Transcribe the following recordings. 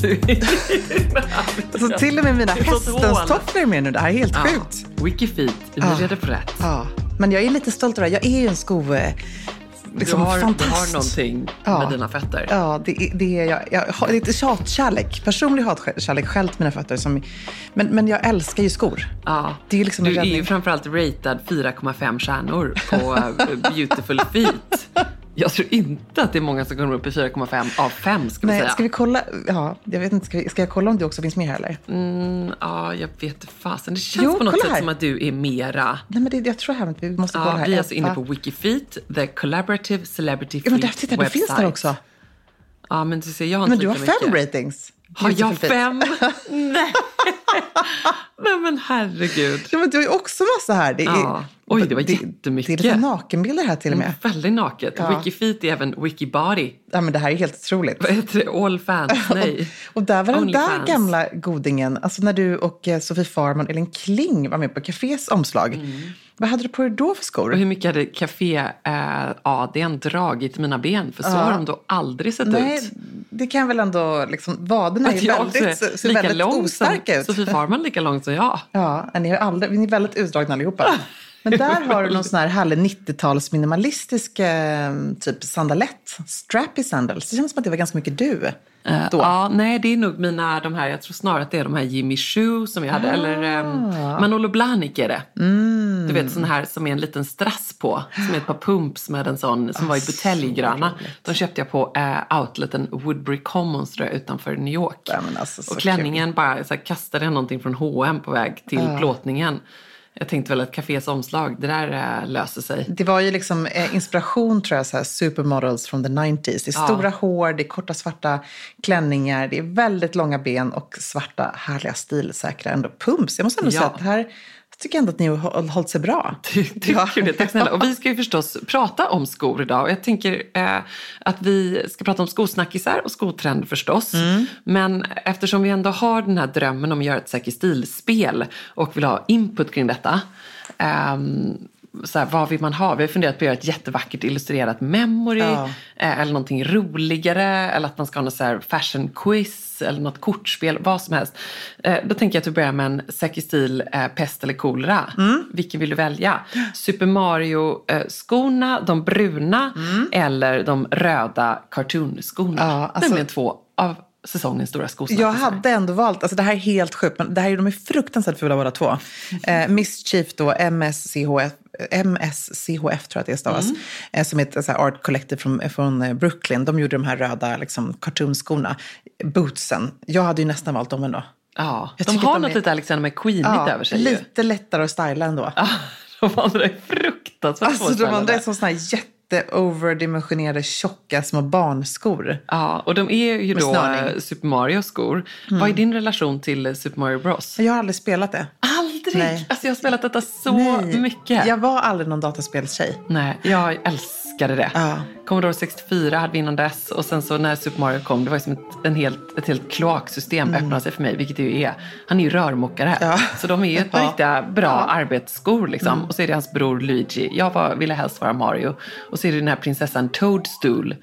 du? Alltså, till och med mina hästens tofflor är med nu. Det här är helt sjukt. Wikifeet, vi Ja. redde på rätt. Ja. Men jag är lite stolt över det. Jag är ju en sko... eh, Liksom, du, har, du har någonting Ja. med dina fötter. Ja, det, är- det är jag. Jag har lite hatkärlek. Personlig hatkärlek själv till mina fötter. Som, men, men jag älskar ju skor. Ja. Det är liksom du är ju framförallt ratad 4,5 stjärnor på eh, Beautiful Feet. Jag tror inte att det är många som kommer upp i 4,5 av 5 ska Nej, säga. ska vi kolla? Ja, jag vet inte. Ska, vi, ska jag kolla om det också finns med här eller? Mm, ja, jag vet fasen. Det känns Jo, på något sätt här. som att du är mera... Nej, men det, jag tror här att vi måste kolla Ja, här. vi är alltså inne på Wikifeet, the collaborative celebrity Ja, men feet där, titta, det finns där website. också. Ja, men du ser, jag har Men inte du har fem mycket. ratings. Har jag fem? Nej. Nej men herregud. Ja, men du har ju också massa här. Det är, Ja. Oj, det var Det jättemycket. är lite nakenbilder här till och med. Väldigt naket. Ja. Wikifeet är även Wikibody. Ja, men det här är helt otroligt. Vad heter det? All fans? Nej. Och där var den där Onlyfans. gamla godingen, alltså när du och eh, Sofie Farman och Elin Kling var med på Cafés omslag. Vad hade du på dig då för skor? Och hur mycket hade café eh, dragit mina ben? För så har de då aldrig sett Nej, ut. det kan väl ändå, liksom, vaderna är ju väldigt, är ser lika väldigt lång ostarka som ut. Sofie Farman lika lång som jag. Ja, ni är, aldrig, ni är väldigt utdragna allihopa. Men där har du någon sån här härlig 90-tals minimalistisk eh, typ sandalett. Strappy sandals. Det känns som att det var ganska mycket du. Då. Ja, nej, det är nog mina, de här, jag tror snarare att det är de här Jimmy Choo som jag hade. Eller um, Manolo Blahnik är det. Mm. Du vet sån här som är en liten strass på. Som är ett par pumps med en sån som var i buteljgröna. De köpte jag på uh, outleten Woodbury Commons tror jag, utanför New York. Ja, alltså, så och klänningen bara så här, kastade jag någonting från H&M på väg till plåtningen. Jag tänkte väl att Cafés omslag, det där eh, löser sig. Det var ju liksom eh, inspiration tror jag, så här, supermodels from the 90s. Det är stora hår, det är korta svarta klänningar, det är väldigt långa ben och svarta härliga stilsäkra ändå pumps. Jag måste ändå Ja. säga att det här tycker ändå att ni har håll- hållit sig bra. Ty- Tycker det, tack snälla. Och vi ska ju förstås prata om skor idag. Och jag tänker eh, att vi ska prata om skosnackisar och skotrender förstås. Men eftersom vi ändå har den här drömmen om att göra ett Säker stil-spel och vill ha input kring detta. ehm, så här, vad vill man ha? Vi har funderat på att göra ett jättevackert illustrerat memory. Ja. eh, eller någonting roligare. Eller att man ska ha något så här fashion quiz. Eller något kortspel. Vad som helst. Eh, då tänker jag att vi börjar med en Säker stil, eh, pest eller kolera. Mm. Vilken vill du välja? Super Mario-skorna, de bruna eller de röda cartoon-skorna? Ja, alltså- Nämligen två av säsongens stora skosnackisar. Jag hade ändå valt, alltså det här är helt sjukt, men det här är, de är fruktansvärt fula båda två. Eh, Mischief då, MSCHF, MSCHF tror jag att det stavas, Mm. eh, som är ett så här art collective från, från eh, Brooklyn. De gjorde de här röda liksom, cartoonskorna. Bootsen, jag hade ju nästan valt dem ändå. Ja, Jag de har de något är- lite Alexander McQueenigt över sig ju. lite lättare att styla ändå. Ja, de andra är fruktansvärt Alltså de andra är som såna här jätte-overdimensionerade tjocka små barnskor. Ja, och de är ju då eh, Super Mario-skor. Vad är din relation till eh, Super Mario Bros? Jag har aldrig spelat det. Aldrig! Nej. Alltså jag har spelat detta så Nej, mycket. Jag var aldrig någon dataspelstjej. Nej, jag älskade det. Ja. Commodore 64 hade vi innan dess och sen så när Super Mario kom, det var som ett, en helt, ett helt kloaksystem öppnade sig för mig, vilket det ju är. Han är ju rörmokare, Mm. Ja. så de är ju ett par Ja. riktiga bra Ja. Mm. arbetsskor liksom. Och så är det hans bror Luigi. Jag var, ville helst vara Mario. Och så är det den här prinsessan Toadstool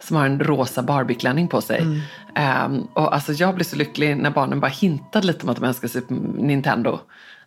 som har en rosa Barbie-klänning på sig. Mm. Ehm, och alltså jag blev så lycklig när barnen bara hintade lite om att de älskar Super Nintendo.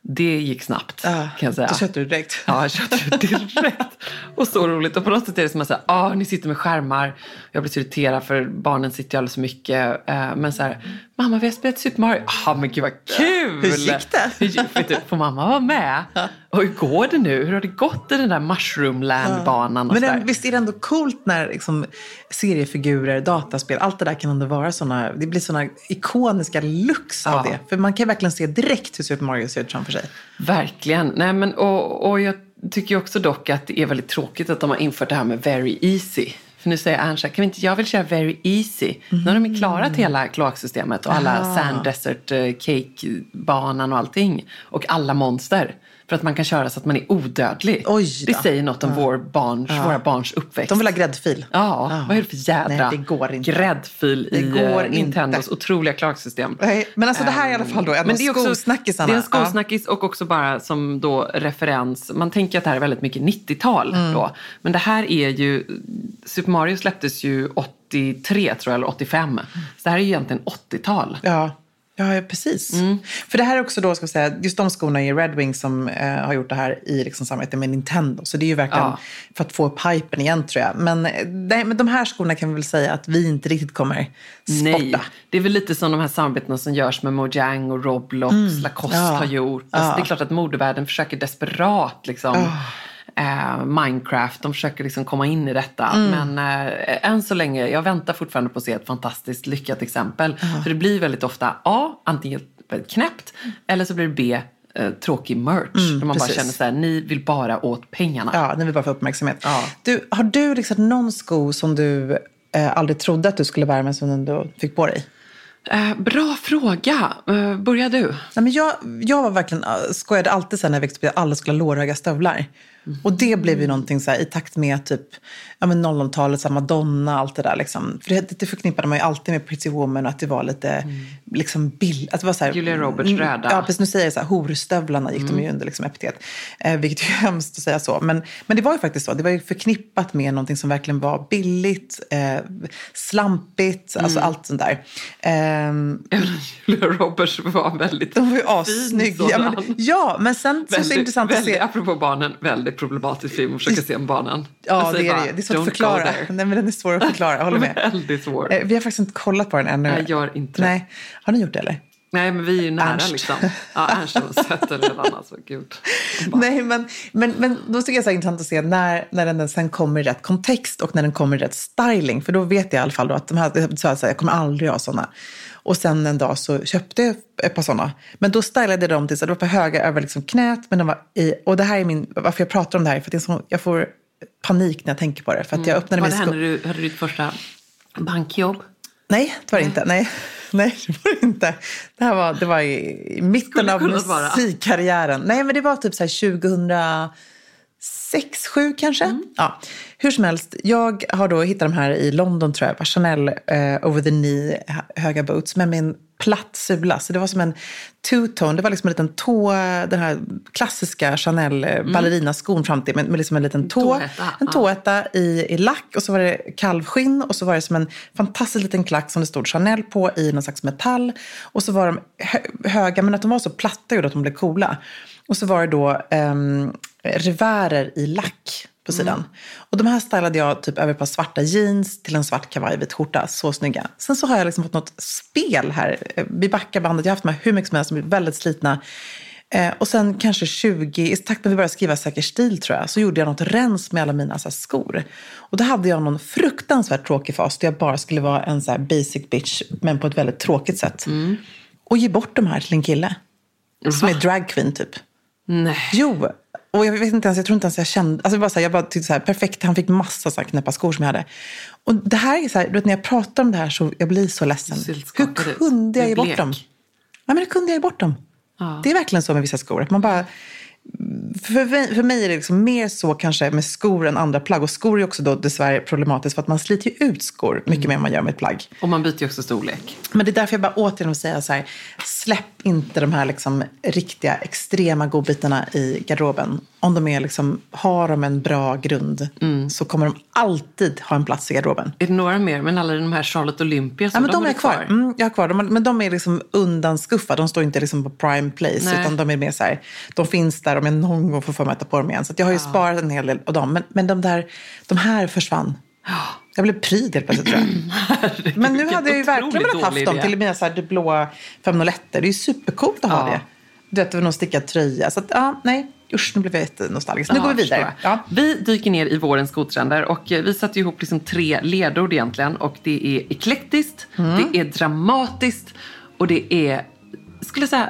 Det gick snabbt Ja, kan jag säga. Då köpte du direkt. Ja, jag köpte direkt. Och så roligt. Och på något sätt är det som att säga, ah, ni sitter med skärmar. Jag blir så irriterad för barnen sitter ju alldeles för mycket. Eh, men så här, Mamma, vi har spelat Super Mario. Ja, men gud vad kul! Hur gick det? Hur, du, får mamma vara med? Och hur går det nu? Hur har det gått i den där Mushroomland-banan? Men den, visst är det ändå coolt när liksom, seriefigurer, dataspel, allt det där kan ändå vara såna, det blir såna ikoniska Ja. av det. För man kan verkligen se direkt hur Super Mario ser ut framför sig. Verkligen. Nej, men, och, och jag tycker också dock att det är väldigt tråkigt att de har infört det här med very easy. För nu säger Ernst, kan vi inte, jag vill köra very easy. Nu har de ju klarat hela kloaksystemet och alla Ah. sand desert eh, cake-banan och allting. Och alla monster. För att man kan köra så att man är odödlig. Oj det säger något om vår barns, våra barns uppväxt. De vill ha gräddfil. Ja, vad är det för jädra Nej, det går inte. gräddfil Det i går eh, Nintendos inte. otroliga kloaksystem? Nej, men alltså det här är i alla fall då en av Men det är också- skosnackisarna. Det är en skosnackis och också bara som då referens. Man tänker att det här är väldigt mycket 90-tal Mm. då. Men det här är ju, Super Mario släpptes ju 83 tror jag, eller 85. Så det här är ju egentligen 80-tal. Ja. Ja, ja, precis. Mm. För det här är också då, ska säga, just de skorna är Red Wings som eh, har gjort det här i liksom, samarbete med Nintendo. Så det är ju verkligen Ja. för att få upp hypen igen tror jag. Men, eh, nej, men de här skorna kan vi väl säga att vi inte riktigt kommer spotta. Nej, det är väl lite som de här samarbetena som görs med Mojang och Roblox, Lacoste Mm. Ja. har gjort. Alltså, Det är klart att modevärlden försöker desperat liksom. Eh, Minecraft, de försöker liksom komma in i detta. Mm. Men eh, än så länge, jag väntar fortfarande på att se ett fantastiskt lyckat exempel. För det blir väldigt ofta A, antingen knäppt, eller så blir det B, eh, tråkig merch. där man bara precis. känner så här, ni vill bara åt pengarna. Ja, när vi bara får uppmärksamhet. Ja. Du, har du liksom någon sko som du eh, aldrig trodde att du skulle bära men som du fick på dig? Eh, bra fråga. Eh, börja du. Nej, men jag, jag var verkligen, skojade alltid sen när jag växte upp att alla skulle ha lårhöga stövlar. Och det blev ju någonting så här, i takt med typ ja, men 00-talet, så här Madonna, allt det där. Liksom. För det, det förknippade man ju alltid med Pretty Woman och att det var lite liksom bill, att det var så här, Julia Roberts Mm, röda. Ja, precis. Nu säger jag så här, horstövlarna gick de ju under liksom epitet. Eh, vilket är hemskt att säga så. Men, men det var ju faktiskt så. Det var ju förknippat med någonting som verkligen var billigt, eh, slampigt, alltså allt sånt där. Ehm, Julia Roberts var väldigt de var ju assnygg. Ja, men, ja, men sen så är det så Väldigt, intressant att väldigt, se. Apropå barnen, väldigt problematisk film att försöka se om barnen. Ja, Jag det är bara, det. Det är svårt att förklara. Nej, men den är svår att förklara. Jag håller med. Väldigt svår. Eh, Vi har faktiskt inte kollat på den ännu. Nej, gör inte det. Nej. Har ni gjort det eller? Nej, men vi är ju nära Ernst. liksom. Ja, Ernst har sett det redan alltså. Gud. Nej, men, men, men då tycker jag är intressant att se när, när den sen kommer i rätt kontext och när den kommer i rätt styling. För då vet jag i alla fall då att de här, sa att jag kommer aldrig ha sådana. Och sen en dag så köpte jag ett par sådana. Men då stylade jag dem till så de var för höga över liksom knät. Men de var i, och det här är min, varför jag pratar om det här, för att det är så, jag får panik när jag tänker på det. För att jag öppnade Var min det sko- här när du hade ditt första bankjobb? Nej, det var det inte. Nej, nej det var det inte. Det här var, det var i, mitten av musikkarriären. Nej, men det var typ så här 2006, 7 kanske. Mm. Ja, hur som helst, jag har då hittat de här i London tror jag. Chanel eh, over the knee hö- höga boots med min platt sula. Så det var som en two-tone. Det var liksom en liten tå, den här klassiska Chanel ballerinaskon fram till med, med liksom en liten tå. Tåhätta, En ja. tåhätta i, i lack och så var det kalvskinn och så var det som en fantastisk liten klack som det stod Chanel på i någon slags metall. Och så var de hö, höga, men att de var så platta gjorde att de blev coola. Och så var det då um, revärer i lack på sidan. Och de här stylade jag typ över ett par svarta jeans till en svart kavaj, vit skjorta. Så snygga. Sen så har jag liksom fått något spel här. Eh, Vi backar bandet. Jag har haft de här hur mycket som helst. De är väldigt slitna. Eh, och sen kanske 20, i takt med att vi började skriva Säker stil tror jag, så gjorde jag något rens med alla mina så här, skor. Och då hade jag någon fruktansvärt tråkig fas där jag bara skulle vara en så här basic bitch, men på ett väldigt tråkigt sätt. Och ge bort de här till en kille. Som är dragqueen typ. Nej. Jo, och jag vet inte ens, jag tror inte ens jag kände, alltså bara så här, jag bara tyckte så här, perfekt, han fick massa så här knäppa skor som jag hade. Och det här är så här, du vet när jag pratar om det här så jag blir så ledsen. Hur kunde jag ge bort dem? Ja, men hur kunde jag ge bort dem? Ja. Det är verkligen så med vissa skor, att man bara... För för mig är det liksom mer så kanske med skor än andra plagg. Och skor är också då dessvärre problematiskt för att man sliter ju ut skor mycket mer än man gör med ett plagg. Och man byter ju också storlek. Men det är därför jag bara återigen vill säga så här, släpp inte de här liksom riktiga extrema godbitarna i garderoben. Om de är liksom, har de en bra grund så kommer de alltid ha en plats i garderoben. Är det några mer? Men alla de här Charlotte Olympia, Ja, men de, har är du kvar. Mm, jag har kvar dem. Men de är liksom undanskuffade. De står inte liksom på prime place. Nej. Utan de är mer så här, de finns där om jag någon gång får för mig att ta på dem igen. Så jag har ju sparat en hel del av dem. Men, men de, där, de här försvann. Jag blev pryd helt plötsligt tror jag. Men nu hade jag ju verkligen velat haft dem till mina så här det blåa 501. Det är ju supercoolt att ha Ja. det. Du vet, över någon stickad tröja. Så att, ja, nej. Usch, nu blev jag jättenostalgisk. Nu Ja, går vi vidare. Ja. Vi dyker ner i vårens skotrender och eh, vi satte ihop liksom tre ledord egentligen. Och det är eklektiskt, Mm. det är dramatiskt och det är, skulle jag säga,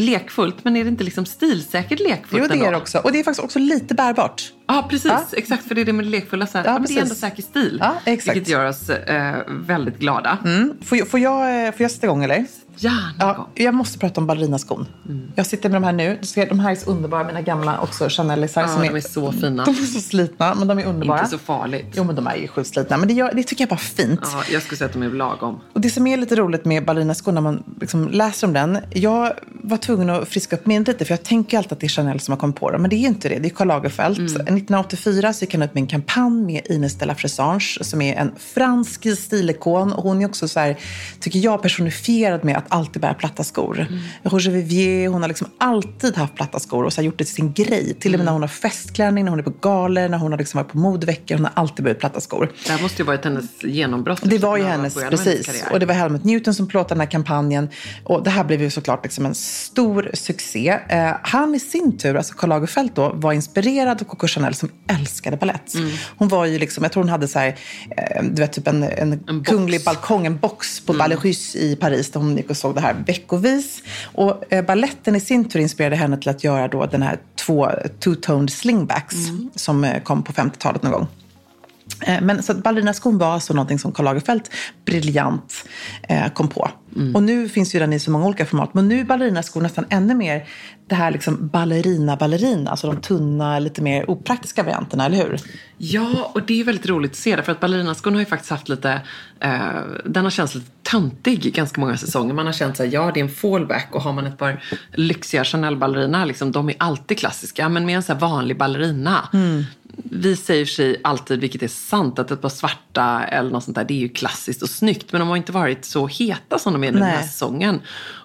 lekfullt. Men är det inte liksom stilsäkert lekfullt Jo, det ändå? är det också. Och det är faktiskt också lite bärbart. Ja, precis. Ja. Exakt, för det är det med det lekfulla. Så här, Ja, ja, det är ändå säker stil. Ja, exakt. Vilket gör oss eh, väldigt glada. Mm. Får, jag, får, jag, eh, får jag sätta igång eller? Gärna Ja, jag måste prata om ballerinaskon. Jag sitter med de här nu. De här är så underbara, mina gamla också Chanelisar. Ja, som de är så fina. De är så slitna, men de är underbara. Inte så farligt. Jo, men de är ju sjukt slitna. Men det, gör, det tycker jag bara är fint. Ja, jag skulle säga att de är lagom. Och det som är lite roligt med ballerinaskon när man liksom läser om den. Jag var tvungen att friska upp minnet lite för jag tänker alltid att det är Chanel som har kommit på det. Men det är inte det. Det är Karl Lagerfeld. 1984 så gick han ut med en kampanj med Ines de la Fressange som är en fransk stilikon. Och hon är också så här, tycker jag, personifierad med att alltid bära platta skor. Roger Vivier, hon har liksom alltid haft platta skor och så gjort det till sin grej. Till och med när hon har festklänning, när hon är på galor, när hon har liksom varit på modeveckor. Hon har alltid burit platta skor. Det här måste ju varit hennes genombrott. Det var ju hennes, precis. karriär. Och det var Helmut Newton som plåtade den här kampanjen. Och det här blev ju såklart liksom en stor succé. Eh, han i sin tur, alltså Karl Lagerfeld då, var inspirerad av Coco Chanel som älskade ballett. Mm. Hon var ju liksom, jag tror hon hade så här, eh, du vet typ en, en, En kunglig balkong, en box på mm. i Paris där hon gick och såg det här veckovis. Och eh, balletten i sin tur inspirerade henne till att göra då den här två two-toned slingbacks Mm. som eh, kom på 50-talet någon gång. Eh, Men så ballerinaskon var alltså någonting som Karl Lagerfeld briljant eh, kom på. Och nu finns ju den i så många olika format. Men nu är ballerinaskor nästan ännu mer det här liksom ballerina-ballerina. Alltså de tunna, lite mer opraktiska varianterna, eller hur? Ja, och det är väldigt roligt att se det. För att ballerinaskon har ju faktiskt haft lite... Eh, den har känts lite töntig ganska många säsonger. Man har känt så här, ja det är en fallback. Och har man ett par lyxiga Chanel-ballerina, liksom, de är alltid klassiska. Men med en så vanlig ballerina. Vi säger sig alltid, vilket är sant, att ett par svarta eller något sånt där, det är ju klassiskt och snyggt. Men de har inte varit så heta som de är nu den här säsongen.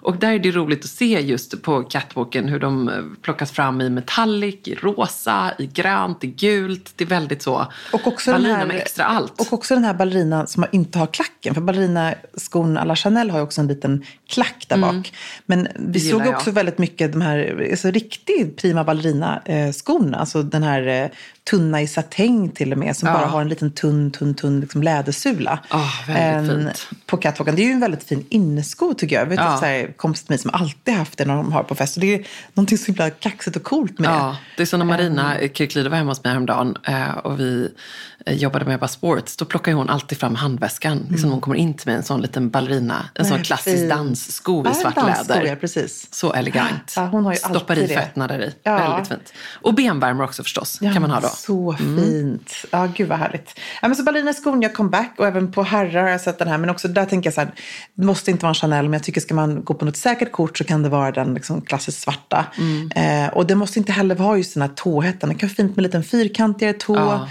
Och där är det roligt att se just på catwalken hur de eh, plockas fram i metallic, i rosa, i grönt, i gult. Det är väldigt så Och också, den ballerina här, med extra allt. och också den här ballerinan som inte har klacken. För ballerinaskon à la Chanel har ju också en liten klack där bak. Men vi såg jag. också väldigt mycket de här alltså, riktigt prima ballerina-skorna. Alltså den här eh, tunna i satäng till och med. Som Ja. bara har en liten tunn, tunn, tunn liksom lädersula. Ah, väldigt Ehm, fint. På catwalken. Det är ju en väldigt fin innesko tycker jag. jag vet, Ja. så här, kompisar till mig som alltid haft det när de har på fest. Och det är någonting så himla kaxigt och coolt med Ja, det är som när Marina Ehm. Kirklide var hemma hos mig häromdagen eh, och vi eh, jobbade med Ebba Sports. Då plockar hon alltid fram handväskan. Liksom hon kommer in till mig en sån liten ballerina. En sån Mm. Nej, klassisk fin. danssko i Ja, svart läder. ja, precis. Så elegant. Ja, hon har ju Stoppar i det. fötterna där i. Ja. Väldigt fint. Och benvärmare också förstås. kan man ha då. Mm. Så fint. Ja, gud vad härligt. Ja, men så ballerinaskon gör comeback och även på herrar har jag sett den här. Men också där tänker jag så här, det måste inte vara en Chanel, men jag tycker ska man gå på något säkert kort så kan det vara den liksom klassiskt svarta. Mm. Eh, och det måste inte heller vara just den här tåhätten. Det kan vara fint med en liten fyrkantigare tå. Ja.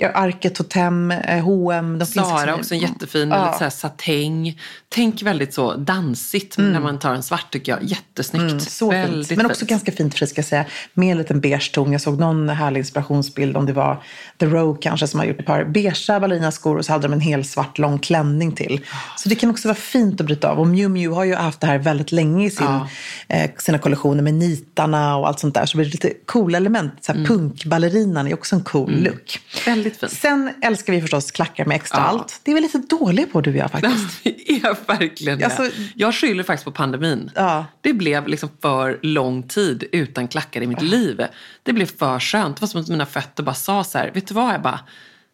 Ja, Arket, Totem, eh, H&M. De finns Sara liksom- också en jättefin Ja. lite så här satäng. Tänk väldigt så dansigt när man tar en svart tycker jag. Jättesnyggt. Mm, så väldigt fint. Men också fint. ganska fint fri ska jag säga. Med en liten beige ton. Jag såg någon härlig inspirationsbild om det var The Row kanske som har gjort ett par beigea ballerinaskor och så hade de en hel svart lång klänning till. Så det kan också vara fint att bryta av. Och Miu Miu har ju haft det här väldigt länge i sin, Ja. eh, sina kollektioner med nitarna och allt sånt där. Så det blir lite coola element. Så Mm. här Punkballerinan är också en cool look. Väldigt fint. Sen älskar vi förstås klackar med extra Ja. allt. Det är vi lite dåliga på du och jag faktiskt. Det är verkligen det. Alltså- jag skyller faktiskt på pandemin. Ja. Det blev liksom för lång tid utan klackar i mitt liv. Det blev för skönt. Det var som att mina fötter bara sa så här, vet du vad Ebba?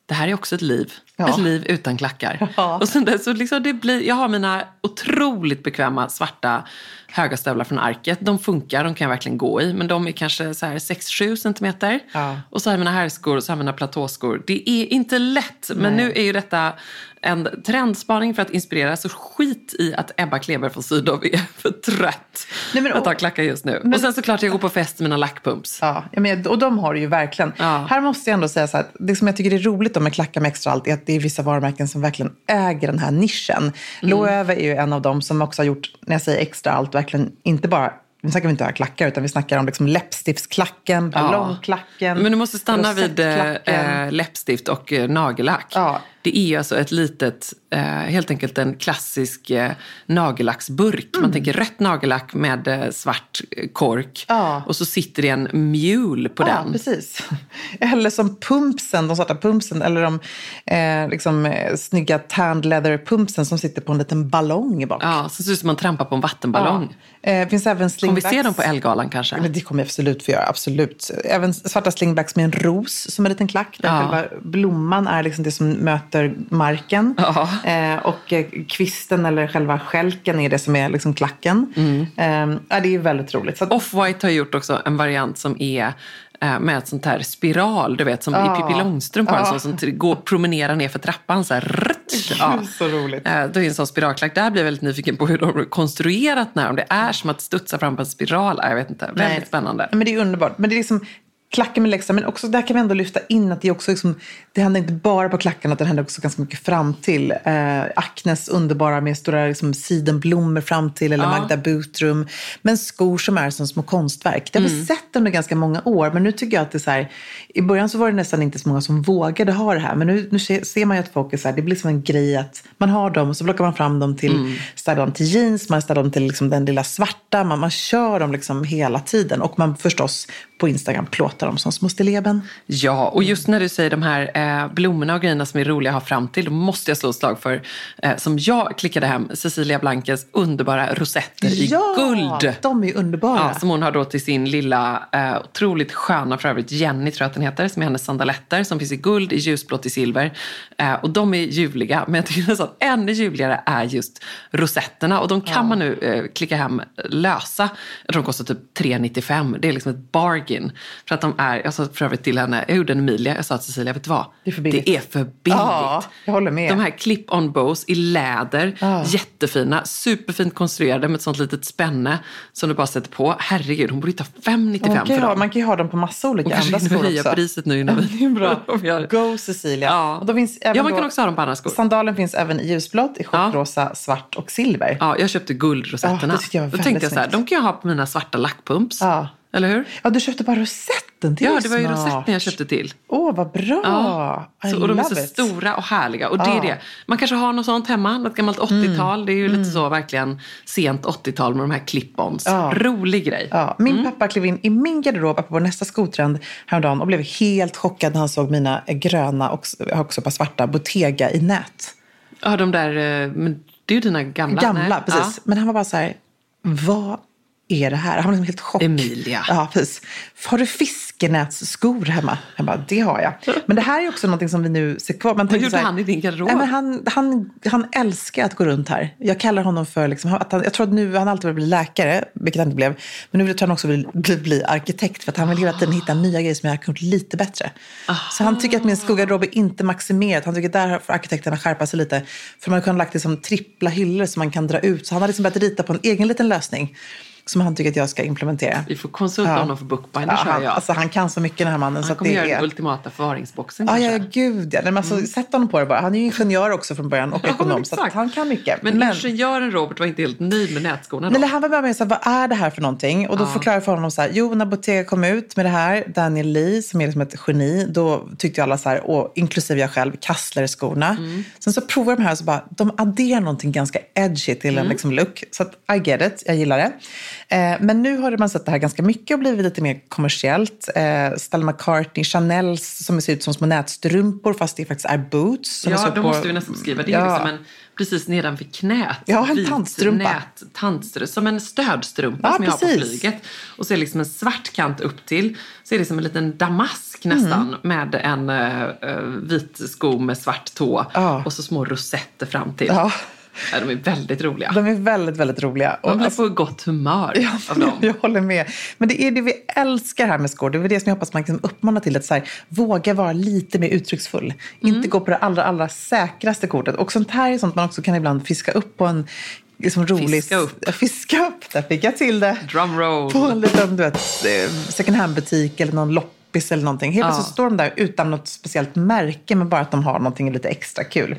Det här är också ett liv. Ja. Ett liv utan klackar. Ja. Och sen dess, så liksom det blir, jag har mina otroligt bekväma svarta höga stövlar från Arket. De funkar, de kan jag verkligen gå i. Men de är kanske så här 6-7 centimeter. Ja. Och så har jag mina herrskor och så har jag mina platåskor. Det är inte lätt. Men Nej. nu är ju detta en trendspaning för att inspirera. Så skit i att Ebba Kleber från Sydow är för trött Nej, men- att ha klackar just nu. Men- och sen såklart jag går på fest med mina lackpumps. Ja, men, och de har det ju verkligen. Ja. Här måste jag ändå säga så här, det som jag tycker är roligt med klackar med extra allt är att det är vissa varumärken som verkligen äger den här nischen. Mm. Loewe är ju en av dem som också har gjort, när jag säger extra allt, verkligen inte bara nu snackar vi inte om klackar, utan vi snackar om liksom läppstiftsklacken, ballongklacken. Men du måste stanna vid eh, eh, läppstift och eh, nagellack. Ja. Det är ju alltså ett litet, eh, helt enkelt en klassisk eh, nagellacksburk. Man tänker rött nagellack med eh, svart eh, kork. Ja. Och så sitter det en mule på Ja, den. precis. Eller som pumpsen, de svarta pumpsen, eller de eh, liksom, eh, snygga tanned leather pumpsen som sitter på en liten ballong i bak. Ja, så ser ut som man trampar på en vattenballong. Ja. Eh, finns även Kommer vi slingbacks. se dem på Elgalan kanske? Det kommer jag absolut få göra, absolut. Även svarta slingbacks med en ros som en liten klack. Där Ja. själva blomman är liksom det som möter marken. Ja. Eh, och eh, kvisten eller själva skälken är det som är liksom klacken. Mm. Eh, det är väldigt roligt. Att, Off-White har gjort också en variant som är eh, med ett sånt här spiral, du vet, som Ja. i Pippi Långstrump har en sån som går promenerar ner för trappan så här. rrt. Ja. Så roligt. Eh, Då är en sån spiralklack. Där blir jag väldigt nyfiken på hur de har konstruerat den här. Om det är som att studsa fram på en spiral. Jag vet inte. Väldigt Nej. spännande. Men det är underbart. Men det är liksom klacken med läxa. Men också där kan vi ändå lyfta in att det också liksom, det händer inte bara på klacken, utan det händer också ganska mycket fram till. Eh, Acnes underbara med stora liksom, sidenblommor fram till, eller Ja. Magda Butrum. Men skor som är som små konstverk. Det har Mm. vi sett under ganska många år, men nu tycker jag att det är så här, i början så var det nästan inte så många som vågade ha det här, men nu, nu ser man ju att folk är så här, det blir som en grej att man har dem och så plockar man fram dem till, Mm. ställer dem till jeans, man ställer dem till liksom den lilla svarta, man, man kör dem liksom hela tiden och man förstås på Instagram plåtar dem som små stilleben. Ja, och just när du säger de här eh, blommorna och grejerna som är roliga att ha fram till, då måste jag slå ett slag för, eh, som jag klickade hem, Cecilia Blankes underbara rosetter i guld. de är underbara. Ja, som hon har då till sin lilla, eh, otroligt sköna för övrigt, Jenny tror jag att den heter, som är hennes sandaletter som finns i guld, i ljusblått, i silver. Eh, och de är ljuvliga, men jag tycker nästan att ännu ljuvligare är just rosetterna. Och de kan man nu eh, klicka hem lösa. Jag tror de kostar typ 3,95. Det är liksom ett bargain. För att de är, jag sa för övrigt till henne, jag gjorde en Emilia, jag sa till Cecilia, vet du vad? Det är för billigt. Det är för billigt. Ja, jag håller med. De här clip-on bows i läder, Ja. jättefina, superfint konstruerade med ett sånt litet spänne som du bara sätter på. Herregud, hon borde ju ta 5,95 man, kan för ha, dem. man kan ju ha dem på massa olika andra skor höja också. priset nu innan vi... Bra. Go Cecilia. Ja. Och då finns även ja, man då, kan också ha dem på andra skor. Sandalen finns även i ljusblått, i chockrosa, svart och silver. Ja, jag köpte guldrosetterna. Ja, det tyckte jag var Då tänkte jag så här, de kan jag ha på mina svarta lackpumps. Ja. Eller hur? Ja, du köpte bara rosetten. Är Ja, det var ju smart. rosetten jag köpte till. Åh, vad bra. Ja. Så, och de är så it. stora och härliga. Och det Ja. är det. Man kanske har något sånt hemma, något gammalt 80-tal. Det är ju lite så verkligen sent 80-tal med de här clip-ons. Ja. Rolig grej. Ja, min pappa klev in i min garderob på nästa skotrend häromdagen och blev helt chockad när han såg mina gröna och också par svarta Bottega i nät. Ja, de där, eh, men det är ju dina gamla. Gamla, nej? precis. Men han var bara så här, vad är det här? Han var liksom helt chock. Emilia. Ja, precis. Har du fiskenätsskor hemma? Jag bara, det har jag. Men det här är också någonting som vi nu ser kvar. Man Vad gjorde här, han i din garderob? Nej, men han, han, han älskar att gå runt här. Jag kallar honom för, liksom, att han, jag tror att nu, han alltid vill bli läkare, vilket han inte blev. Men nu tror jag han också vill bli, bli arkitekt för att han vill hela tiden hitta nya grejer som jag har gjort lite bättre. Så han tycker att min skogarderob är inte maximerad. Han tycker att där får arkitekterna skärpa sig lite. För man kan ha lagt det som trippla hyllor som man kan dra ut. Så han har liksom börjat rita på en egen liten lösning som han tycker att jag ska implementera. Vi får konsulta Ja. honom för bookbinder, Ja, han, jag. alltså, han kan så mycket den här mannen. så han att kommer det göra är... den ultimata förvaringsboxen Ja, ja, gud ja. Men alltså, Sätt honom på det bara. Han är ju ingenjör också från början och Ja, ekonom. men Så att han kan mycket. Men, ingenjören Robert var inte helt nöjd med nätskorna då? Nej, men han var bara med så här, vad är det här för någonting? Och då Ja. förklarade jag för honom så här, jo när Bottega kom ut med det här, Daniel Lee som är liksom ett geni, då tyckte alla så här, och inklusive jag själv, Kassler-skorna. Mm. Sen så provar jag de här och så bara, de adderar någonting ganska edgy till Mm. en liksom look. Så att I get it, jag gillar det. Eh, men nu har man sett det här ganska mycket och blivit lite mer kommersiellt. Eh, Stella McCartney, Chanels som ser ut som små nätstrumpor fast det faktiskt är boots. Ja, då på- måste vi nästan beskriva. Det Ja. liksom en, precis nedanför knät. Ja, en vit tandstrumpa. Nät, tandstrumpa. Som en stödstrumpa Ja, som jag har på flyget. Och så är det liksom en svart kant upp till. Så är det som en liten damask nästan. Med en uh, vit sko med svart tå. Ja. Och så små rosetter fram till. Ja. Ja, de är väldigt roliga. De är väldigt, väldigt roliga. Man blir alltså- på gott humör Ja, av dem. jag håller med. Men det är det vi älskar här med skor. Det är det som jag hoppas man kan uppmana till. Att så här, våga vara lite mer uttrycksfull. Mm. Inte gå på det allra, allra säkraste kortet. Och sånt här är sånt man också kan ibland fiska upp på en liksom rolig... Fiska upp. Ja, Fiska upp, där fick jag till det. Drumroll. På en liten du vet, eh, second hand-butik eller någon loppis eller någonting. Helt Ja. plötsligt står de där utan något speciellt märke men bara att de har någonting lite extra kul.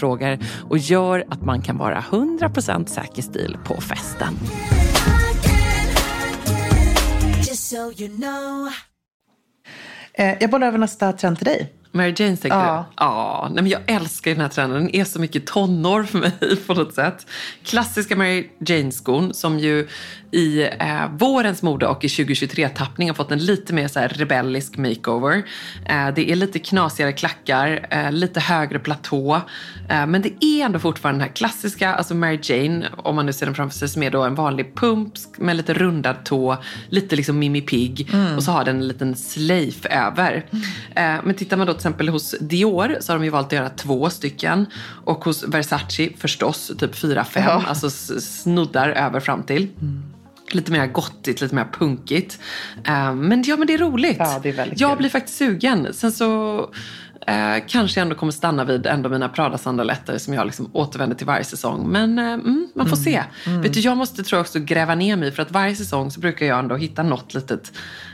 frågor och gör att man kan vara 100% säker stil på festen. Just so you know. Eh, jag bollar över nästa trend till dig. Mary Jane tänker Ja. du? Ja, nej men jag älskar den här trenden. Den är så mycket tonår för mig på något sätt. Klassiska Mary Jane-skon som ju i eh, vårens mode och i 2023-tappning har fått en lite mer så här rebellisk makeover. Eh, det är lite knasigare klackar, eh, lite högre platå. Eh, men det är ändå fortfarande den här klassiska, alltså Mary Jane, om man nu ser den framför sig, som är då en vanlig pump med lite rundad tå, lite liksom Mimi Pig och så har den en liten slöjf över. Eh, men tittar man då till exempel hos Dior så har de ju valt att göra två stycken och hos Versace förstås typ fyra, fem, Ja. alltså s- snuddar över fram till. Lite mer gottigt, lite mer punkigt. Eh, men ja, men det är roligt. Ja, det är väldigt jag kul. blir faktiskt sugen. Sen så eh, kanske jag ändå kommer stanna vid ändå mina Prada-sandaletter som jag liksom återvänder till varje säsong. Men mm, man får se. Vet du, jag måste tror jag också gräva ner mig för att varje säsong så brukar jag ändå hitta något litet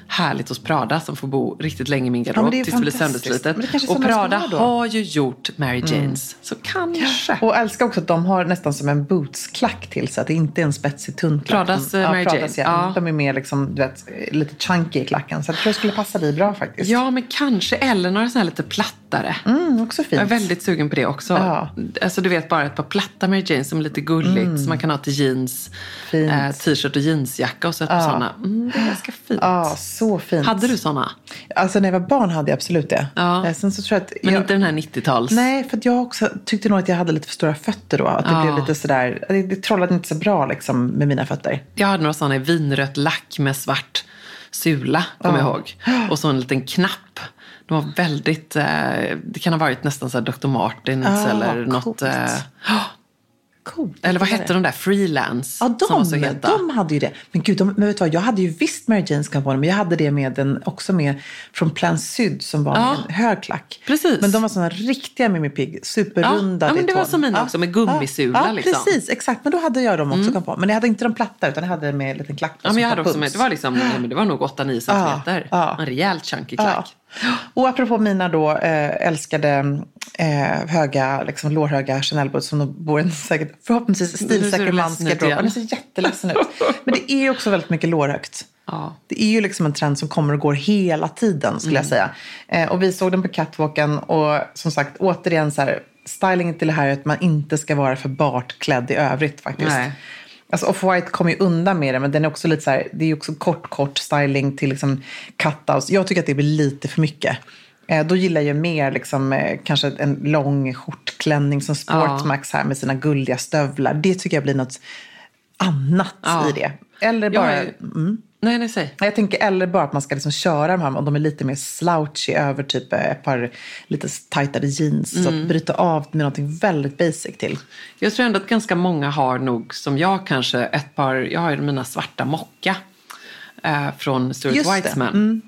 härligt hos Prada som får bo riktigt länge i min garderob det är tills det blir sönderslitet. Det Och Prada har ju gjort Mary Janes. Så kanske. Och älskar också att de har nästan som en bootsklack till så att det inte är en spetsig tunn klack. Pradas, De- eh, Mary Pradas, Jane. ja. Ja. De är mer liksom, du vet, lite chunky i klacken. Så jag tror det skulle passa dig bra faktiskt. Ja, men kanske. Eller några sådana här lite plattare. Mm, också fint. Jag är väldigt sugen på det också. Ja. Alltså du vet bara ett par platta Mary Jane som är lite gulligt. Som man kan ha till jeans, eh, t-shirt och jeansjacka och så ett par sådana. Mm, det är ganska fint. Ja, så fint. Hade du sådana? Alltså när jag var barn hade jag absolut det. Ja. Eh, Sen så tror jag att Men jag... inte den här 90-tals? Nej, för jag också tyckte nog att jag hade lite för stora fötter då. Att det Ja. blev lite sådär, det, det trollade inte så bra liksom med mina fötter. Jag hade några sådana i vinrött lack med svart sula, kommer jag ihåg. Och så en liten knapp. De var väldigt, eh, det kan ha varit nästan så här Dr. Martens Ah, eller något. coolt. Eh, Coolt. eller vad hette de där? Freelance? Ja, som var de, så heta. de hade ju det. Men gud, de, men vet du vad, jag hade ju visst Mary Janes dem, men jag hade det med en, också med från Plan Syd som var Ja. med en hög klack. Precis. Men de var sådana riktiga Mimi Pig, superrundade Ja, ja, men det var som mina också, med gummisula, Ja, liksom. precis. Exakt. Men då hade jag dem också kan på. Men jag hade inte de platta, utan jag hade med en liten klack Ja, som men jag hade också med, det var liksom, det var nog 8-9 centimeter. ja. En rejält chunky Ja, klack. Och apropå mina då eh, älskade eh, höga, liksom lårhöga Chanel-boots som de bor i en säkert, förhoppningsvis stilsäker mans garderob. ser jätteledsen ut. Men det är ju också väldigt mycket lårhögt. Ja. Det är ju liksom en trend som kommer och går hela tiden skulle jag säga. Eh, och vi såg den på catwalken och som sagt återigen så här, stylingen till det här är att man inte ska vara för bart klädd i övrigt faktiskt. Nej. Alltså Off-White kommer ju undan med det, men den är också lite så här, det är ju också kort, kort styling till liksom cutouts. Jag tycker att det blir lite för mycket. Eh, då gillar jag mer liksom, eh, kanske en lång skjortklänning som Sportsmax här med sina guldiga stövlar. Det tycker jag blir något annat Ja. i det. Eller Jag bara... är- Nej, nej, säg. Jag tänker eller bara att man ska liksom köra de här om de är lite mer slouchy över typ ett par lite tajtare jeans. Så att bryta av med någonting väldigt basic till. Jag tror ändå att ganska många har nog, som jag kanske, ett par, jag har ju mina svarta mocka eh, från Stuart Just det. Mm. Weitzman.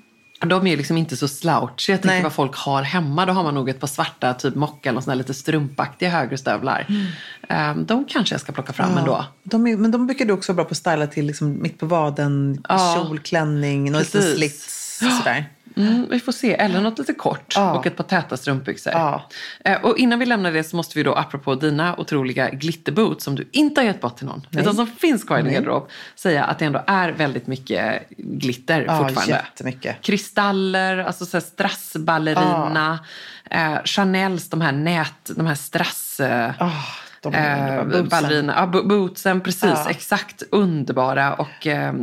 De är liksom inte så slouchy. Jag tänker Nej. vad folk har hemma. Då har man nog ett par svarta typ mocka eller såna lite strumpaktiga högre stövlar. Mm. Eh, de kanske jag ska plocka fram ändå. De är, men de brukar du också vara bra på att styla till liksom mitt på vaden, Ja. kjol, klänning, någon liten slits. Sådär. Mm, vi får se. Eller något lite kort Ja. och ett par täta strumpbyxor. Ja. Eh, och innan vi lämnar det så måste vi då, apropå dina otroliga glitterboots som du inte har gett bort till någon, utan som finns kvar i din Nej. garderob, säga att det ändå är väldigt mycket glitter Ja, fortfarande. jättemycket. Kristaller, alltså så strassballerina, eh, Chanels, de här nät, de här strass... Ah, de Eh, ballerina, ja, bo- bootsen, precis. Ja. Exakt. Underbara. Och, eh,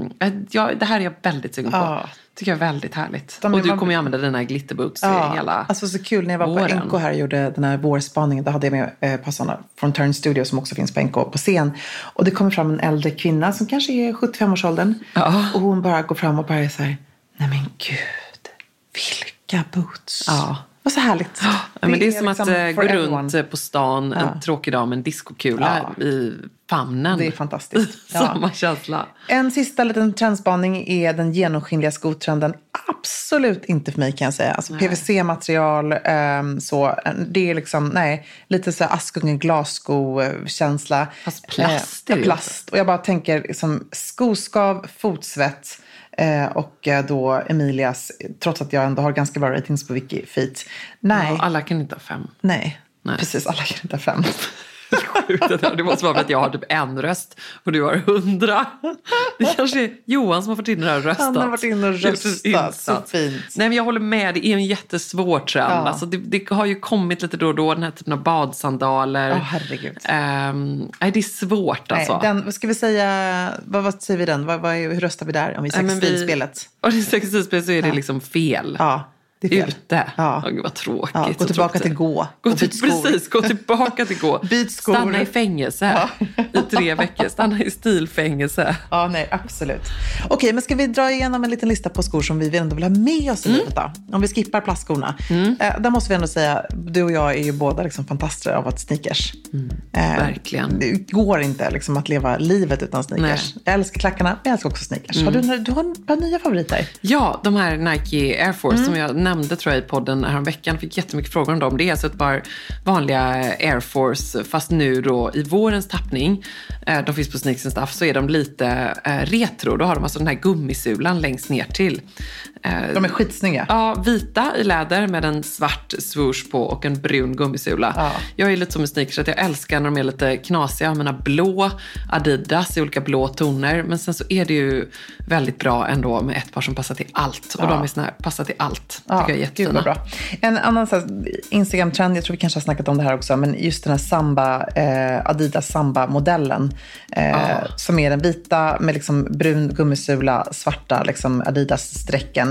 ja, det här är jag väldigt sugen på. Tycker jag är väldigt härligt. Och du man- kommer ju använda dina glitterboots Ja, i hela alltså så kul när jag var våren. på NK här och gjorde den här vårspaningen. Då hade jag med eh, passarna från Turn Studio som också finns på NK på scen. Och det kommer fram en äldre kvinna som kanske är 75-årsåldern. Ja. Och hon bara går fram och bara är så här, nej men gud, vilka boots. Ja. Vad så härligt. Ja, men det är som liksom att eh, gå runt everyone. på stan en tråkig dag med en diskokula i famnen. Det är fantastiskt. Ja. Samma känsla. En sista liten trendspaning är den genomskinliga skotrenden. Absolut inte för mig kan jag säga. Alltså PVC-material, ehm, så. Det är liksom, nej, lite så Askungen glassko-känsla. Fast plast Eh, plast. Och jag bara tänker liksom skoskav, fotsvett. Eh, och eh, då Emilias, trots att jag ändå har ganska bra ratings på Wikifeet. Nej, Ja, alla kan inte ha fem. nej. Nej. Precis, alla kan inte ha fem. Sjukt det måste vara för att jag har typ en röst och du har hundra. Det kanske är Johan som har varit inne där och röstat. Han har varit inne och röstat. Så fint. Nej, men jag håller med. Det är en jättesvår trend. Ja. Alltså, det, det har ju kommit lite då och då, den här typen av badsandaler. Åh, herregud. Ehm, nej, det är svårt alltså. Nej, den, vad ska vi säga, vad, vad säger vi den? Vad, vad, hur röstar vi där om vi vi- sextilspelet? Och det är sextilspel så är det liksom fel. Ja, det är. Ute. Ja. Åh, gud vad tråkigt. Ja, gå tillbaka till gå Gå till, precis, gå tillbaka till gå. Byt skor. Stanna i fängelse i tre veckor. Stanna i stilfängelse. Ja, nej, absolut. Okej, men ska vi dra igenom en liten lista på skor som vi ändå vill ha med oss i Mm. livet då? Om vi skippar plastskorna. Eh, där måste vi ändå säga, du och jag är ju båda liksom fantaster av att sneakers. Eh, Mm. verkligen. Det går inte liksom att leva livet utan sneakers. Nej. Mm. Jag älskar klackarna, men jag älskar också sneakers. Har du, du har ett par nya favoriter? Ja, de här Nike Air Force Mm. som jag nämnde tror jag i podden häromveckan. Fick jättemycket frågor om dem. Det är alltså ett par vanliga Air Force fast nu då i vårens tappning. Eh, de finns på Sneaks and Stuff så är de lite eh, retro. Då har de alltså den här gummisulan längst ner till. Eh, De är skitsnygga. Ja, vita i läder med en svart swoosh på och en brun gummisula. Ja. Jag är lite som med sneakers att jag älskar när de är lite knasiga. Jag mina blå Adidas i olika blå toner. Men sen så är det ju väldigt bra ändå med ett par som passar till allt. Och Ja. de är såna här, passar till allt. Ja, tycker jag är jättefina. bra. En annan Instagram-trend, jag tror vi kanske har snackat om det här också, men just den här Samba, eh, Adidas Samba-modellen. Eh, Ja. Som är den vita med liksom brun gummisula, svarta liksom Adidas-strecken.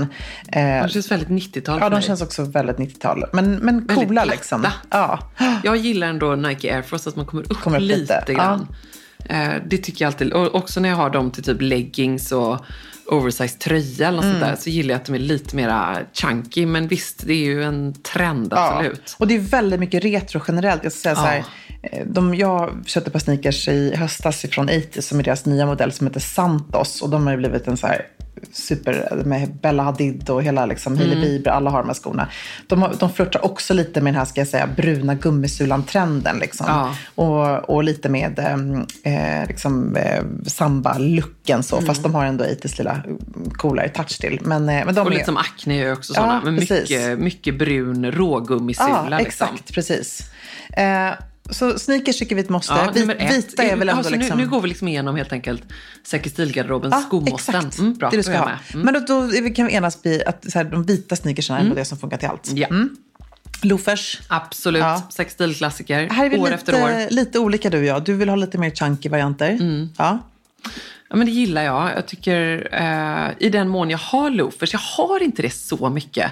Eh, De känns väldigt 90-tal ja, de mig. känns också väldigt 90-tal. Men, men Väldigt coola platta. liksom. Ja. Jag gillar ändå Nike Air Force, att man kommer upp, Kommer upp lite, lite, grann. Eh, det tycker jag alltid. Och också när jag har dem till typ leggings och oversized tröja eller något Mm. sånt där, så gillar jag att de är lite mera chunky. Men visst, det är ju en trend, absolut. Ja. Och det är väldigt mycket retro generellt. Jag ska säga så här, eh, de, jag köpte ett par sneakers i höstas från 80 som är deras nya modell som heter Santos. Och de har ju blivit en så här super, med Bella Hadid och hela liksom, Hailey Bieber, alla har de här skorna. De, de flörtar också lite med den här, ska jag säga, bruna gummisulan-trenden. Liksom. Ja. Och, och lite med ehm, eh, liksom, eh, samba-looken så, fast de har ändå 80s lilla mm, coolare touch till. Men, eh, men de Och är, lite som Acne gör också Ja, sådana. men precis. mycket, mycket brun rågummisula. Ja, liksom. exakt. Precis. Eh, så sneakers tycker vi ett måste. Ja, ett. vita är väl ändå så liksom... nu, nu går vi liksom igenom helt enkelt Säker stilgarderobens Ja, skomåsten. exakt. Mm, bra, det du ska är ha. Mm. Men då, då är vi- kan vi enas vid att så här, de vita sneakersarna är ändå det som funkar till allt. Ja. Loafers. Absolut. Ja. Sex stilklassiker. Här är vi år lite, efter år. lite olika du och jag. Du vill ha lite mer chunky varianter. Mm. Ja. Ja, men det gillar jag. Jag tycker eh, i den mån jag har loafers, jag har inte det så mycket.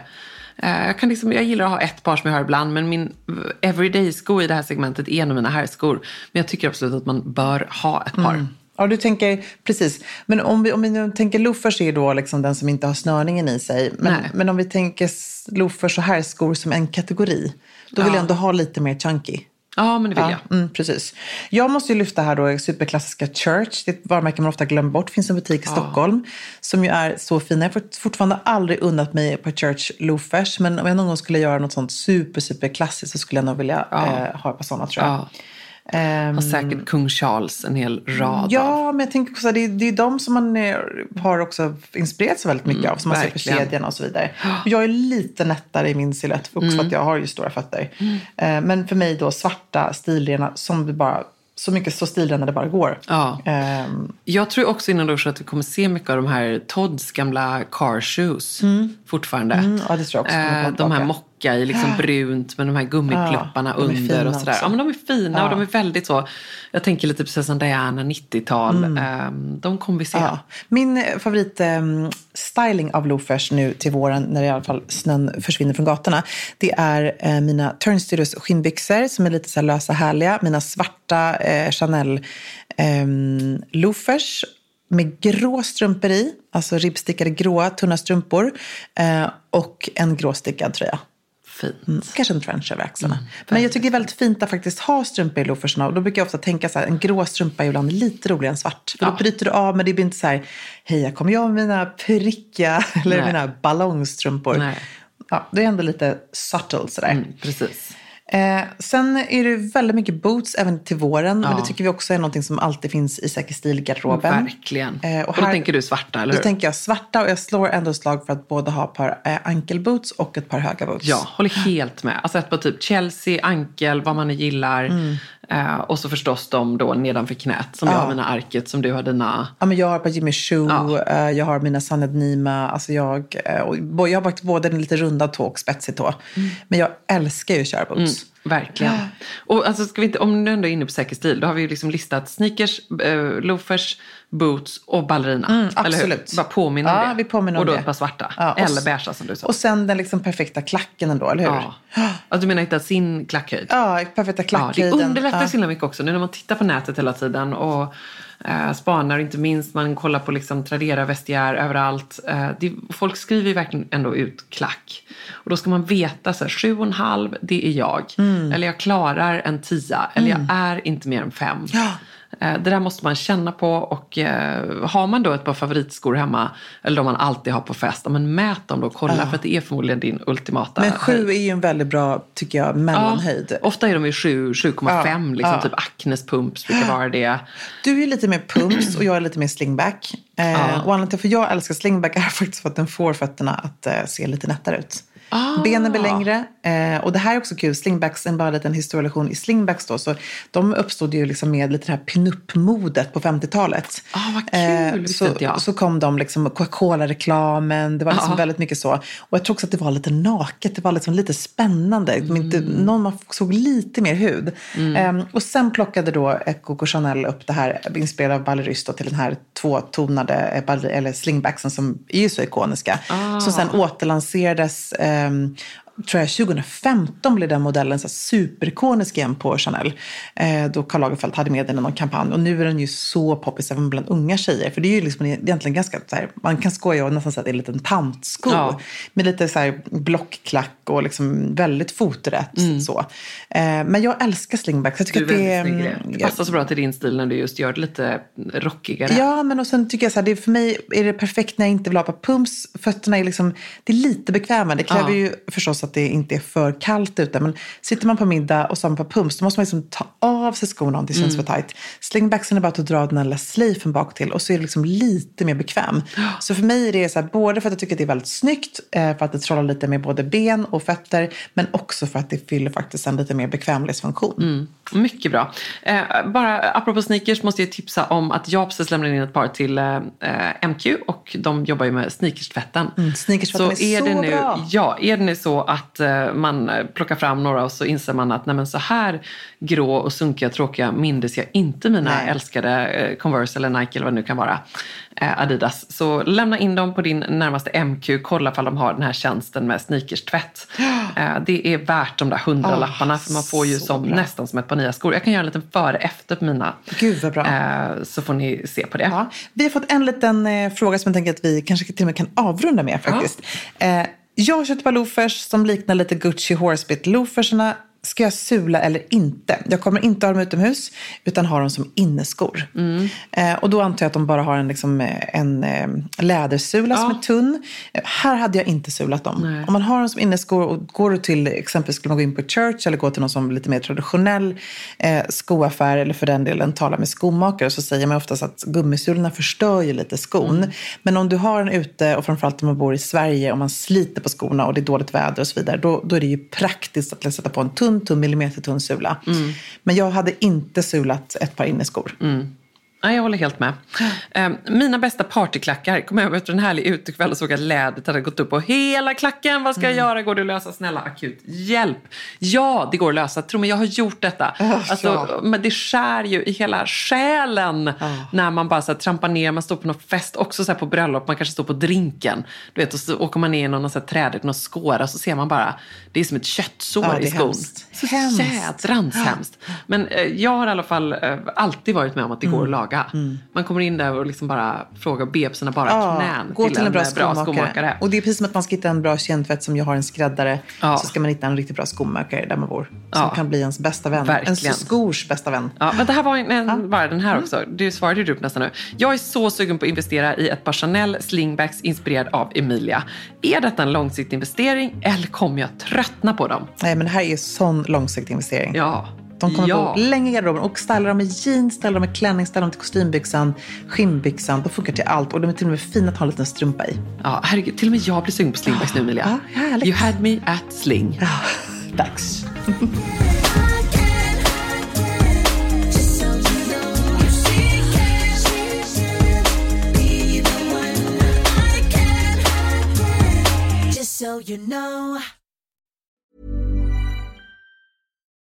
Eh, jag, kan liksom, jag gillar att ha ett par som jag har ibland, men min everyday-sko i det här segmentet är en av mina herrskor. Men jag tycker absolut att man bör ha ett par. Ja, du tänker, precis. Men om vi, om vi nu tänker loafers är då liksom den som inte har snörningen i sig. Men, Nej. men om vi tänker loafers och herrskor som en kategori. Då vill Ja. jag ändå ha lite mer chunky. Ja, men det vill Ja, jag. mm, precis. Jag måste ju lyfta här då superklassiska Church. Det är ett varumärke man ofta glömmer bort. Det finns en butik i Stockholm som ju är så fina. Jag har fort- fortfarande aldrig unnat mig par Church loafers. Men om jag någon gång skulle göra något sånt super, super klassiskt så skulle jag nog vilja Ja. eh, ha ett par sådana tror jag. Ja. Ehm, Och säkert kung Charles en hel rad av. Ja, men jag tänker också det, är- det är de som man eh, har också inspirerats väldigt mycket av. Som man ser på verkligen. kedjan och så vidare. Jag är lite nättare i min silhuett också för att jag har ju stora fötter. Eh, men för mig då svarta stilrena som det bara, så mycket så stilrena det bara går. Ja. Ehm, Jag tror också innan då att vi kommer se mycket av de här Todds gamla car shoes fortfarande. Mm, ja, det tror jag också Eh, de här tillbaka. Mocka i liksom brunt med de här gummiklupparna Ja, är under och sådär. också. Ja, men de är fina och Ja. de är väldigt så. Jag tänker lite prinsessan Diana 90-tal. Eh, de kommer vi se. Ja. Min favorit ehm, styling av loafers nu till våren när i alla fall snön försvinner från gatorna. Det är eh, mina Turnstudios skinnbyxor som är lite så här lösa härliga. Mina svarta eh, Chanel ehm, loafers med grå strumpor i. Alltså ribbstickade gråa tunna strumpor. Eh, och en gråstickad tröja. Fint. Mm, kanske en trench över axlarna. Men jag tycker det är väldigt fint att faktiskt ha strumpor i loafersarna. Och då brukar jag ofta tänka så här, en grå strumpa är ibland lite roligare än svart. För då Ja. bryter du av, men det blir inte så här, hej, jag kommer jag med mina prickiga, eller Nej. mina ballongstrumpor. Nej. Ja, det är ändå lite subtle sådär. Mm, precis. Eh, sen är det väldigt mycket boots även till våren. Men Ja. det tycker vi också är någonting som alltid finns i Säker stil-garderoben. Verkligen. Eh, och och då här- tänker du svarta, eller Då hur? tänker jag svarta och jag slår ändå slag för att både ha ett par eh, ankelboots och ett par höga boots. Ja, håller helt med. Alltså ett par typ Chelsea, ankel, vad man gillar. Eh, och så förstås de då nedanför knät som jag har mina arket, som du har dina. Ja, men jag har ett par Jimmy Choo, Ja. eh, jag har mina Saned Nima. Alltså jag, eh, jag har både en lite runda tå och spetsig tå. Men jag älskar ju att köra Verkligen. Och alltså ska vi inte, om du ändå är inne på säker stil, då har vi ju liksom listat sneakers, eh, loafers, boots och ballerina. Eller hur? Mm, absolut. Bara påminna om Ja, det. vi påminner om och då det. ett par svarta. Ja, och Eller beigea som du sa. Och sen den liksom perfekta klacken ändå, eller hur? ja. Alltså, du menar hitta sin klackhöjd? Ja, perfekta Ja, det klackhöjden. underlättar Ja. så himla mycket också nu när man tittar på nätet hela tiden och eh, spanar, inte minst man kollar på liksom Tradera, Vestiaire, överallt. Eh, det, folk skriver ju verkligen ändå ut klack. Och då ska man veta så här, sju och en halv, det är jag. Mm. Eller jag klarar en tia, eller jag är inte mer än fem. Ja. Eh, Det där måste man känna på och eh, har man då ett par favoritskor hemma eller de man alltid har på fest, ja, men mät dem då och kolla för att det är förmodligen din ultimata Men höjd. sju är ju en väldigt bra, tycker jag, mellanhöjd. Ofta är de ju 7, 7,5 liksom, Ja. typ Acnes pumps brukar vara det. Du är lite mer pumps och jag är lite mer slingback. Eh, Ja. Och anledningen till att jag älskar slingback är faktiskt för att den får fötterna att eh, se lite nättare ut. Ah. Benen blir längre. Eh, och det här är också kul. Slingbacks, en bara liten historielektion i slingbacks då. Så de uppstod ju liksom med lite det här pinup-modet på 50-talet. Ah, vad kul, visste så, jag. så kom de liksom Coca-Cola-reklamen. Det var liksom Ja. väldigt mycket så. Och jag tror också att det var lite naket. Det var liksom lite spännande. Inte, någon man såg lite mer hud. Eh, och sen plockade då eh, Coco Chanel upp det här, inspirerad av Ballerys då, till den här tvåtonade eh, eller slingbacksen som är ju så ikoniska. Som sen återlanserades um, tror jag 2015 blev den modellen så här superikonisk igen på Chanel. Eh, då Karl Lagerfeld hade med den i någon kampanj. Och nu är den ju så poppis även bland unga tjejer. För det är ju liksom egentligen ganska så här, man kan skoja och nästan säga att det är en liten tantsko. Ja. Med lite så här blockklack och liksom väldigt foträtt så. Eh, men jag älskar slingbacks. Jag tycker Mm. Du är att det är... snygg det. Det passar så bra till din stil när du just gör det lite rockigare. Ja, men och sen tycker jag så här, det för mig är det perfekt när jag inte vill ha på pumps. Fötterna är liksom, det är lite bekvämare. Det kräver Ja. ju förstås att det inte är för kallt ute. Men sitter man på middag och så har man på pumps, då måste man liksom ta av sig skorna om det känns Mm. för tajt. Slingbacksen är bara att dra den här lilla slifen bak till och så är det liksom lite mer bekväm. Så för mig är det så här, både för att jag tycker att det är väldigt snyggt, eh, för att det trollar lite med både ben och fötter, men också för att det fyller faktiskt en lite mer bekvämlighetsfunktion. Mm. Mycket bra. Eh, bara apropå sneakers måste jag tipsa om att jag precis lämnade in ett par till eh, MQ och de jobbar ju med sneakerstvätten. Mm, sneakerstvätten är så nu, bra. Ja, är det nu så att eh, man eh, plockar fram några och så inser man att nej, så här grå och sunkiga tråkiga mindes jag inte mina Nej. älskade eh, Converse eller Nike eller vad det nu kan vara. Adidas. Så lämna in dem på din närmaste MQ. Kolla ifall de har den här tjänsten med sneakerstvätt. Det är värt de där hundralapparna för man får ju som, bra. nästan som ett par nya skor. Jag kan göra en liten före efter på mina. Gud, vad bra. Så får ni se på det. Ja, vi har fått en liten fråga som jag tänker att vi kanske till och med kan avrunda med faktiskt. Eh, jag köpte ett par loafers som liknar lite Gucci Horsebit. Loafersarna Ska jag sula eller inte? Jag kommer inte ha dem utomhus utan ha dem som inneskor. Eh, och då antar jag att de bara har en, liksom, eh, en eh, lädersula som är tunn. Eh, här hade jag inte sulat dem. Nej. Om man har dem som inneskor och går du till exempelvis skulle man gå in på Church eller gå till någon som lite mer traditionell eh, skoaffär eller för den delen tala med skomakare så säger man oftast att gummisulorna förstör ju lite skon. Men om du har den ute och framförallt om man bor i Sverige och man sliter på skorna och det är dåligt väder och så vidare då, då är det ju praktiskt att sätta på en tunn, tunn millimeter tunn sula. Men jag hade inte sulat ett par inneskor. Ja, jag håller helt med. Eh, mina bästa partyklackar kom över efter en härlig utekväll och såg att lädret hade gått upp på hela klacken. Vad ska jag Mm. göra? Går det att lösa? Snälla, akut hjälp. Ja, det går att lösa. Tro mig, jag har gjort detta. alltså, ja. men det skär ju i hela själen när man bara så här, trampar ner. Man står på någon fest, också så här, på bröllop. Man kanske står på drinken. Du vet, och så åker man ner i någon så här, trädet, någon skåra. Så ser man bara, det är som ett köttsår det i skon. hemskt. Så Hemskt. jädrans hemskt. Men eh, jag har i alla fall eh, alltid varit med om att det går att laga. Man kommer in där och liksom bara frågar ber på sina bara knän gå till en bra, eh, skomakare. Och det är precis som att man ska hitta en bra kemtvätt som jag har en skräddare. Ja. Så ska man hitta en riktigt bra skomakare där man bor. Som Ja. kan bli ens bästa vän. Verkligen. Ens skors bästa vän. Ja, men det här var en, en, bara den här också. Du svarade ju upp nästan nu. Jag är så sugen på att investera i ett par Chanel slingbacks inspirerad av Emilia. Är detta en långsiktig investering eller kommer jag tröttna på dem? Nej, men det här är ju sån långsiktig investering. Ja. De kommer ja. bo länge i garderoben och styla dem med jeans, styla dem med klänning, styla dem till kostymbyxan, skinnbyxan. De funkar till allt och de är till och med fina att ha en liten strumpa i. Ja, herregud. Till och med jag blir sugen på slingbacks nu, Emilia. Ja, härligt. You had me at sling. Dags. Just so you